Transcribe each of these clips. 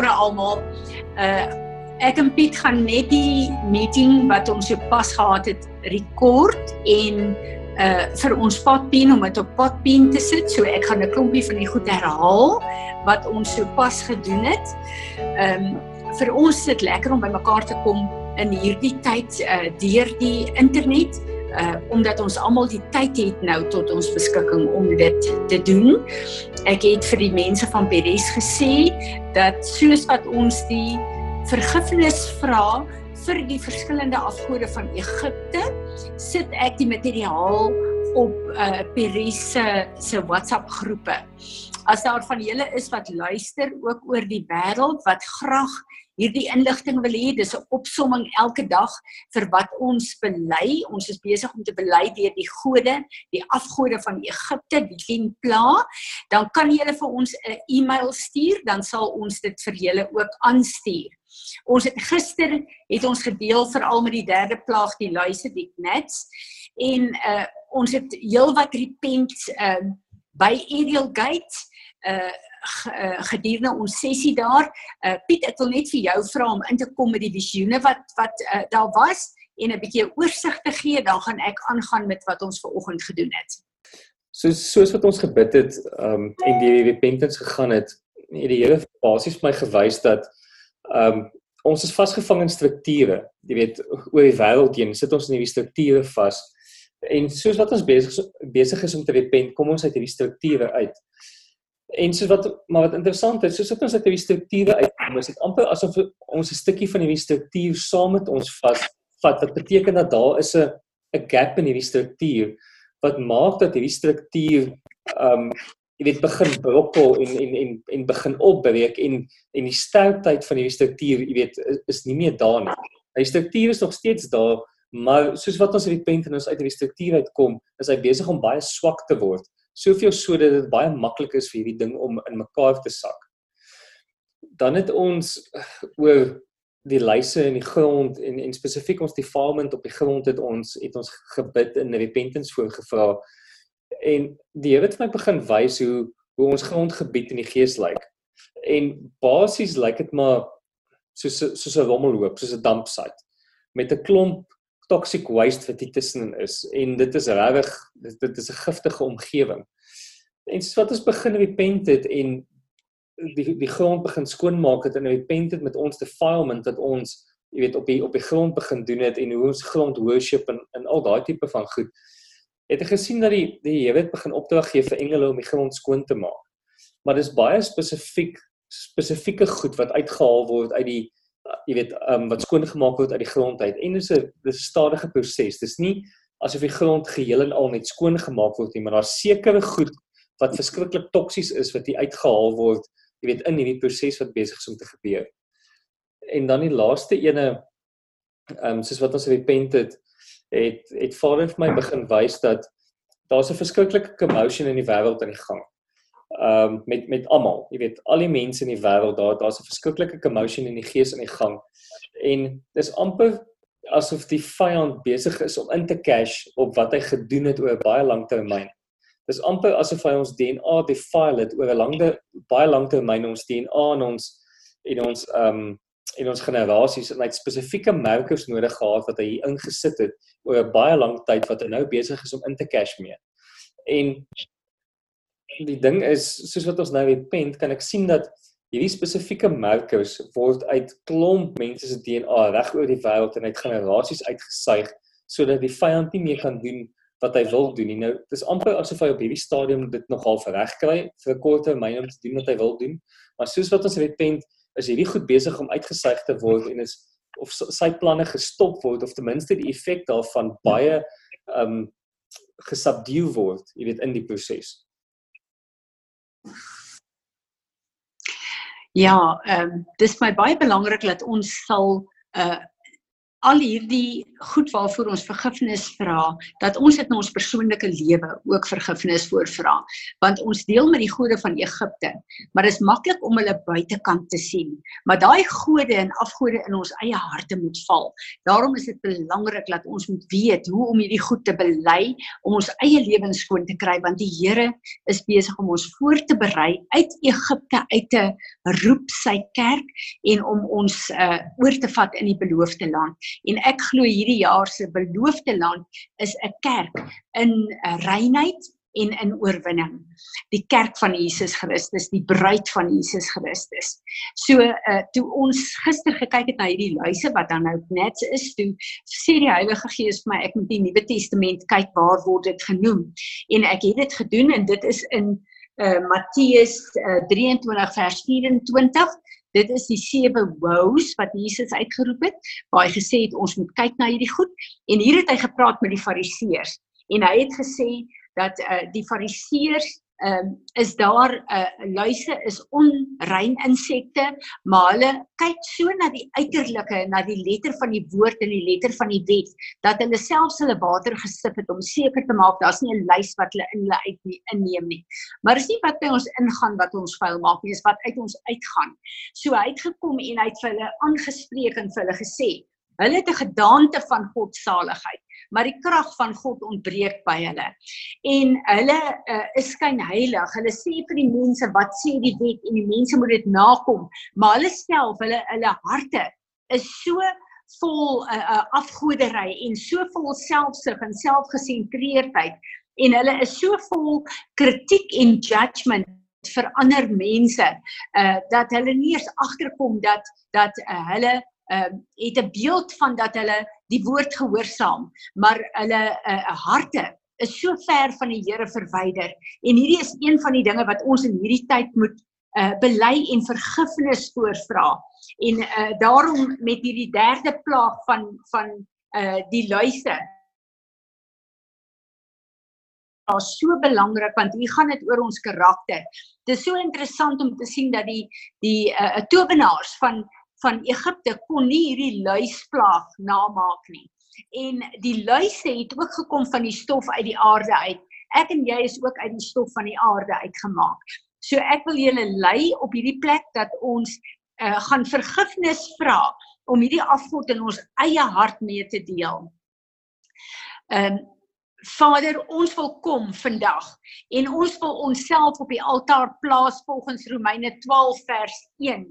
almal. Uh ek en Piet gaan net die meeting wat ons sopas gehad het rekord en uh vir ons potpien om dit op potpien te sit. So ek gaan 'n klompie van die goed herhaal wat ons sopas gedoen het. Um, vir ons is dit lekker om bymekaar te kom in hierdie tyd uh deur die internet uh omdat ons almal die tyd het nou tot ons beskikking om dit te doen. Ek het vir die mense van Beres gesê dat soos wat ons die vergifnis vra vir die verskillende afgode van Egipte, sit ek die materiaal op uh Beres se se WhatsApp groepe. As daar van julle is wat luister ook oor die wêreld wat graag hierdie inligting wil hê. Dis 'n opsomming elke dag vir wat ons bely. Ons is besig om te bely deur die gode, die afgode van Egipte, die Templa. Dan kan jy vir ons 'n e-mail stuur, dan sal ons dit vir julle ook aanstuur. Ons het gister het ons gedeel veral met die derde plaag die luise die gnats en uh ons het heelwat repent uh by Ariel Gate uh gedurende ons sessie daar. Uh Piet, ek wil net vir jou vra om in te kom met die visioene wat wat uh, daar was en 'n bietjie oorsig te gee, dan gaan ek aangaan met wat ons ver oggend gedoen het. Soos soos wat ons gebid het, um en die repentance gegaan het, het die Here basies vir my gewys dat um ons is vasgevang in strukture. Jy weet, oor die wêreld heen sit ons in hierdie strukture vas. En soos wat ons besig besig is om te repent, kom ons uit hierdie strukture uit. En soos wat maar wat interessant is, soos ons uit hierdie strukture uitkom, is dit amper asof ons 'n stukkie van hierdie struktuur saam met ons vas vat. Wat beteken dat daar is 'n 'n gap in hierdie struktuur wat maak dat hierdie struktuur um jy weet begin brokkel en en en en begin opbreek en en die sterkheid van hierdie struktuur, jy weet, is, is nie meer daar nie. Die struktuur is nog steeds daar, maar soos wat ons repent en ons uit hierdie struktuur uitkom, is hy besig om baie swak te word soveel sodat dit baie maklik is vir hierdie ding om in mekaar te sak. Dan het ons eh, oor die lyse in die grond en en spesifiek ons defilement op die grond het ons het ons gebid in repentance voorgevra en die Here het my begin wys hoe hoe ons grondgebied in die gees lyk. En basies lyk dit maar soos soos 'n rommelhoop, soos 'n dampsite met 'n klomp toxic waste wat hier tussenin is en dit is regtig dit, dit is 'n giftige omgewing. En soos wat ons begin repent het en die die grond begin skoonmaak het en repent het met ons defilement dat ons jy weet op die op die grond begin doen het en hoe ons grond worship en en al daai tipe van goed. Het ek gesien dat die die Here het begin opdrag gee vir engele om die grond skoon te maak. Maar dis baie spesifiek spesifieke goed wat uitgehaal word uit die jy weet um, wat skoon gemaak word uit die grond uit en dis 'n dis 'n stadige proses. Dis nie asof die grond geheel en al net skoon gemaak word nie, maar daar's sekere goed wat verskriklik toksies is wat hier uitgehaal word, jy weet in hierdie proses wat besig is om te gebeur. En dan die laaste ene um, soos wat ons repent het, het het Vader vir my begin wys dat daar's 'n verskriklike commotion in die wêreld aan die gang ehm um, met met almal. Jy weet, al die mense in die wêreld, daar daar's 'n verskriklike commotion in die gees in die gang. En dis amper asof die vyand besig is om in te cash op wat hy gedoen het oor baie lang termyn. Dis amper asof hy ons DNA defile het oor 'n lange baie lang termyn ons DNA en ons en ons ehm um, en ons generasies en hy het spesifieke markers nodig gehad wat hy hier ingesit het oor 'n baie lang tyd wat hy nou besig is om in te cash mee. En die ding is soos wat ons nou repent kan ek sien dat hierdie spesifieke markers word uit klomp mense se DNA reg oor die wêreld en uit generasies uitgesuig sodat die vyand nie meer kan doen wat hy wil doen nie. Nou dis amper asof hy op hierdie stadium dit nogal reg kry vir 'n kort termyn om te doen wat hy wil doen. Maar soos wat ons repent is hierdie goed besig om uitgesuig te word en is of sy planne gestop word of ten minste die effek daarvan baie um gesubdue word, jy weet in die proses. Ja, ehm um, dis my baie belangrik dat ons sal uh al hierdie goed waarvoor ons vergifnis vra, dat ons dit in ons persoonlike lewe ook vergifnis voorvra, want ons deel met die gode van Egipte, maar dit is maklik om hulle buitekant te sien, maar daai gode en afgode in ons eie harte moet val. Daarom is dit belangrik dat ons moet weet hoe om hierdie goed te bely om ons eie lewens skoon te kry, want die Here is besig om ons voor te berei uit Egipte uit te roep sy kerk en om ons uh, oor te vat in die beloofde land en ek glo hierdie jaar se beloofde land is 'n kerk in uh, reinheid en in oorwinning. Die kerk van Jesus Christus, die bruid van Jesus Christus. So uh toe ons gister gekyk het na hierdie luise wat dan nou net is, toe sê die Heilige Gees vir my ek moet die Nuwe Testament kyk waar word dit genoem. En ek het dit gedoen en dit is in uh Matteus uh, 23 vers 24 Dit is die sewe woes wat Jesus uitgeroep het, waar hy gesê het ons moet kyk na hierdie goed. En hier het hy gepraat met die fariseërs. En hy het gesê dat uh, die fariseërs ehm um, is daar 'n uh, luise is onrein insekte, maar hulle kyk so na die uiterlike, na die letter van die woord en die letter van die wet dat hulle selfs hulle water gesip het om seker te maak daar's nie 'n luis wat hulle in hulle uit nie, inneem nie. Maar is nie wat by ons ingaan wat ons vuil maak nie, is wat uit ons uitgaan. So hy het gekom en hy het vir hulle aangespreek en vir hulle gesê, hulle het 'n gedaante van God se saligheid maar die krag van God ontbreek by hulle. En hulle uh, is skyn heilig. Hulle sê vir die mense wat sê die wet en die mense moet dit nakom, maar hulle self, hulle hulle harte is so vol uh, uh, afgodery en so vol selfsug en selfgesentreerdheid en hulle is so vol kritiek en judgement vir ander mense uh dat hulle nie eens agterkom dat dat uh, hulle ehm uh, het 'n beeld van dat hulle die woord gehoorsaam, maar hulle uh, harte is so ver van die Here verwyder. En hierdie is een van die dinge wat ons in hierdie tyd moet uh bely en vergifnis voorvra. En uh daarom met hierdie derde plaag van van uh die luise is so belangrik want hier gaan dit oor ons karakter. Dit is so interessant om te sien dat die die uh towenaars van van Egipte kon nie hierdie luisplaag namaak nie. En die luise het ook gekom van die stof uit die aarde uit. Ek en jy is ook uit die stof van die aarde uitgemaak. So ek wil julle lei op hierdie plek dat ons uh, gaan vergifnis vra om hierdie afgod in ons eie hart mee te deel. Ehm um, Vader, ons wil kom vandag en ons wil onsself op die altaar plaas volgens Romeine 12 vers 1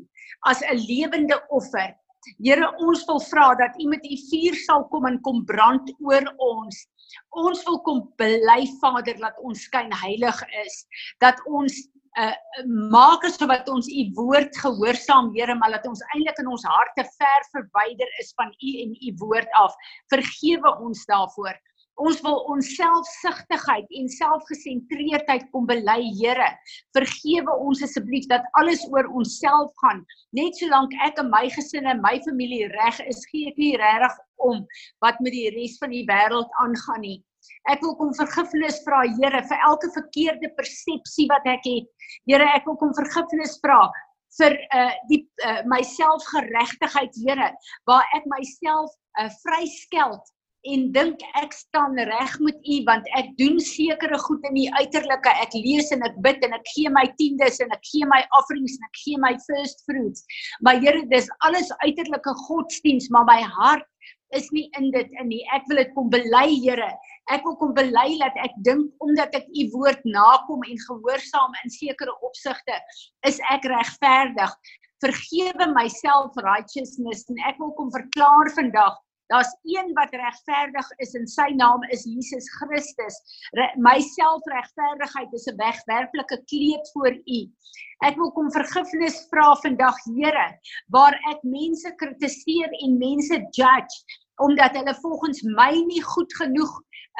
as 'n lewende offer. Here, ons wil vra dat U met U vuur sal kom en kom brand oor ons. Ons wil kom bely Vader dat ons skyn heilig is, dat ons uh maak asof wat ons u woord gehoorsaam Here maar dat ons eintlik in ons harte ver verwyder is van u en u woord af vergewe ons daarvoor Ons wil ons selfsugtigheid en selfgesentreerdheid kom bely, Here. Vergewe ons asseblief dat alles oor onsself gaan. Net solank ek en my gesin en my familie reg is, gee ek nie regtig om wat met die res van die wêreld aangaan nie. Ek wil kom vergifnis vra, Here, vir elke verkeerde persepsie wat ek het. Here, ek wil kom vergifnis vra vir uh die uh, myself geregtigheid Here waar ek myself uh vryskeld en dink ek staan reg met u want ek doen sekere goed in die uiterlike. Ek lees en ek bid en ek gee my tiendes en ek gee my offerings en ek gee my first fruits. Maar Here dis alles uiterlike godsdiens maar my hart is nie in dit in nie. Ek wil dit kom bely Here. Ek wil kom bely dat ek dink omdat ek u woord nakom en gehoorsaam in sekere opsigte is ek regverdig. Vergewe myself righteousness en ek wil kom verklaar vandag Daar's een wat regverdig is en sy naam is Jesus Christus. Re, my selfregverdigheid is 'n wegwerplike kleed voor U. Ek wil kom vergifnis vra vandag, Here, waar ek mense kritiseer en mense judge omdat hulle volgens my nie goed genoeg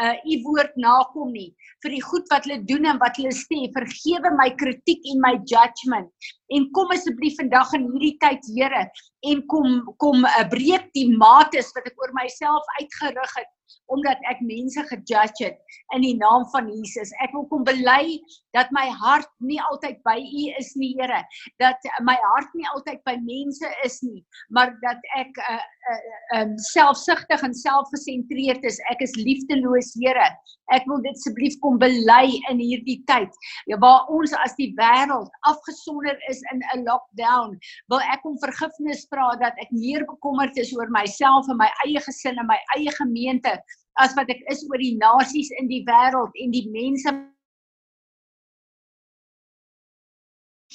uh u woord nakom nie vir die goed wat hulle doen en wat hulle sê vergewe my kritiek en my judgement en kom asseblief vandag in hierdie tyd Here en kom kom 'n uh, breek die mates wat ek oor myself uitgerig het omdat ek mense gejudge het in die naam van Jesus. Ek wil kom bely dat my hart nie altyd by U is nie, Here. Dat my hart nie altyd by mense is nie, maar dat ek 'n uh, uh, um, selfsugtig en selfgesentreerd is. Ek is liefdeloos, Here. Ek wil dit asseblief kom bely in hierdie tyd. Ja, waar ons as die wêreld afgesonder is in 'n lockdown, wil ek om vergifnis vra dat ek meer bekommerd is oor myself en my eie gesin en my eie gemeente as wat ek is oor die nasies in die wêreld en die mense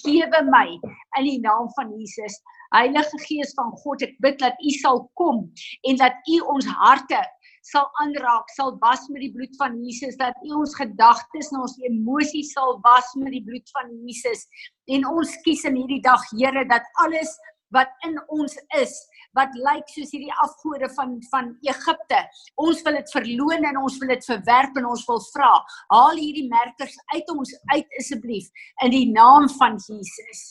gewe my in die naam van Jesus. Heilige Gees van God, ek bid dat U sal kom en dat U ons harte sal aanraak, sal was met die bloed van Jesus, dat U ons gedagtes en ons emosies sal was met die bloed van Jesus. En ons kies in hierdie dag, Here, dat alles wat in ons is wat lyk soos hierdie afgode van van Egipte. Ons wil dit verloon en ons wil dit verwerp en ons wil vra, haal hierdie merkers uit ons uit asseblief in die naam van Jesus.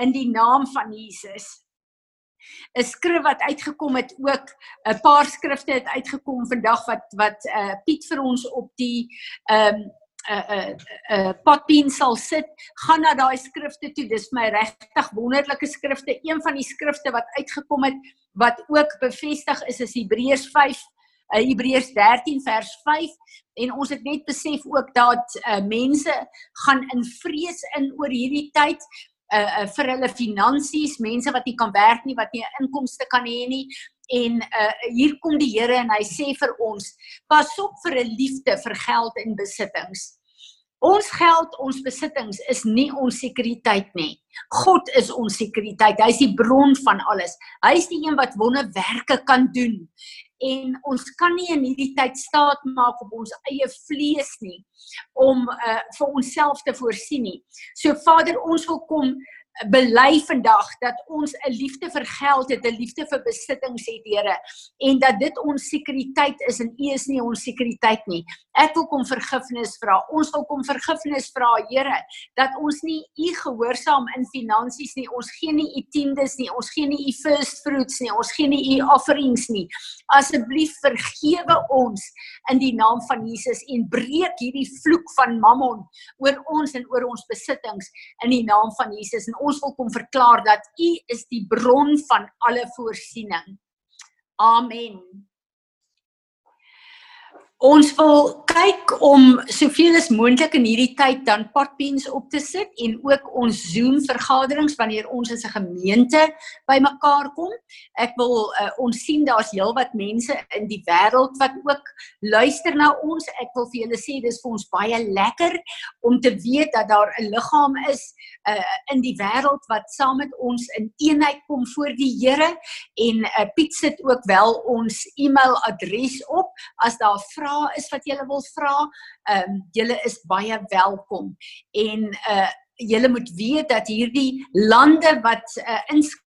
In die naam van Jesus. 'n skrif wat uitgekom het ook 'n paar skrifte het uitgekom vandag wat wat uh, Piet vir ons op die ehm um, 'n uh, 'n uh, 'n uh, potpien sal sit, gaan na daai skrifte toe. Dis my regtig wonderlike skrifte. Een van die skrifte wat uitgekom het wat ook bevestig is is Hebreërs 5 uh, Hebreërs 13 vers 5 en ons het net besef ook dat uh, mense gaan in vrees in oor hierdie tyd uh, uh vir hulle finansies, mense wat nie kan werk nie, wat nie inkomste kan hê nie en uh hier kom die Here en hy sê vir ons pas op vir 'n liefde vir geld en besittings. Ons geld, ons besittings is nie ons sekuriteit nie. God is ons sekuriteit. Hy is die bron van alles. Hy is die een wat wonderwerke kan doen. En ons kan nie in hierdie tyd staat maak op ons eie vlees nie om uh, vir onsself te voorsien nie. So Vader, ons wil kom bely vandag dat ons 'n liefde vir geld het, 'n liefde vir besittings het, Here, en dat dit ons sekuriteit is en U is nie ons sekuriteit nie. Ek wil kom vergifnis vra. Ons wil kom vergifnis vra, Here, dat ons nie U gehoorsaam in finansies nie. Ons gee nie U tiendes nie. Ons gee nie U first fruits nie. Ons gee nie U offerings nie. Asseblief vergewe ons in die naam van Jesus en breek hierdie vloek van Mammon oor ons en oor ons besittings in die naam van Jesus. En ons wil kom verklaar dat U is die bron van alle voorsiening. Amen. Ons wil kyk om soveel as moontlik in hierdie tyd dan potpens op te sit en ook ons Zoom vergaderings wanneer ons as 'n gemeente bymekaar kom. Ek wil uh, ons sien daar's heelwat mense in die wêreld wat ook luister na ons. Ek wil vir julle sê dis vir ons baie lekker om te weet dat daar 'n liggaam is uh, in die wêreld wat saam met ons in eenheid kom voor die Here en uh, Piet sit ook wel ons e-mailadres op as daar vrae is wat jy wil vra, ehm um, julle is baie welkom. En uh julle moet weet dat hierdie lande wat uh, inskryf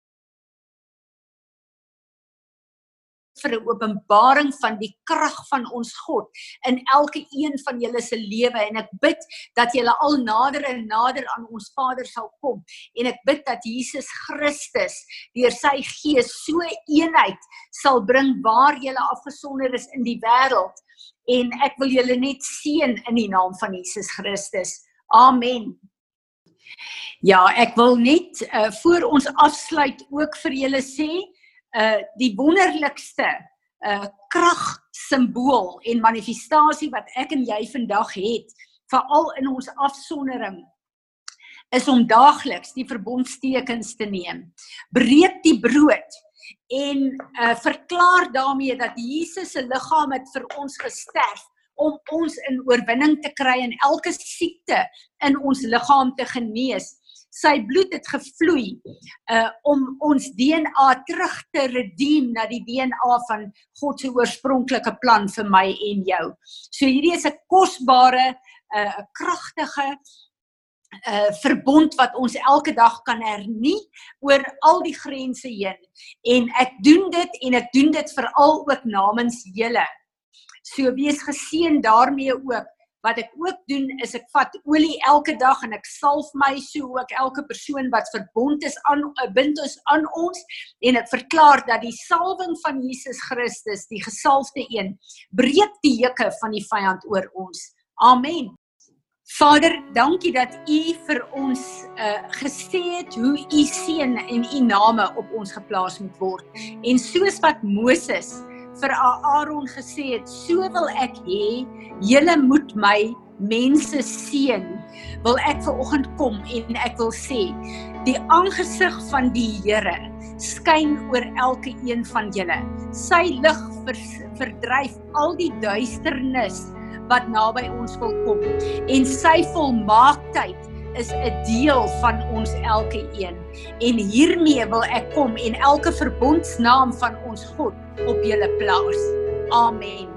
vir 'n openbaring van die krag van ons God in elke een van julle se lewe en ek bid dat julle al nader en nader aan ons Vader sal kom en ek bid dat Jesus Christus deur sy gees so eenheid sal bring waar julle afgesonder is in die wêreld en ek wil julle net seën in die naam van Jesus Christus. Amen. Ja, ek wil net uh, voor ons afsluit ook vir julle sê, uh die wonderlikste uh krag simbool en manifestasie wat ek en jy vandag het, veral in ons afsondering is om daagliks die verbondstekens te neem. Breek die brood en uh, verklaar daarmee dat Jesus se liggaam het vir ons gesterf om ons in oorwinning te kry en elke siekte in ons liggaam te genees. Sy bloed het gevloei uh om ons DNA terug te redeem na die DNA van God se oorspronklike plan vir my en jou. So hierdie is 'n kosbare 'n uh, kragtige uh verbond wat ons elke dag kan hernie oor al die grense heen. En ek doen dit en ek doen dit veral ook namens julle. So wees geseën daarmee ook wat ek ook doen is ek vat olie elke dag en ek salf my so ook elke persoon wat verbond is aan eh, bind ons aan ons. En ek verklaar dat die salwing van Jesus Christus die gesalfde een breek die juke van die vyand oor ons. Amen. Vader, dankie dat U vir ons uh gesê het hoe U seën en U name op ons geplaas moet word. En soos wat Moses vir Aaron gesê het, so wil ek hê julle moet my mense seën. Wil ek ver oggend kom en ek wil sê die aangesig van die Here skyn oor elke een van julle. Sy lig ver, verdryf al die duisternis wat naby ons wil kom en sy volmaaktheid is 'n deel van ons elke een. En hiermee wil ek kom en elke verbondsnaam van ons God op julle plaas. Amen.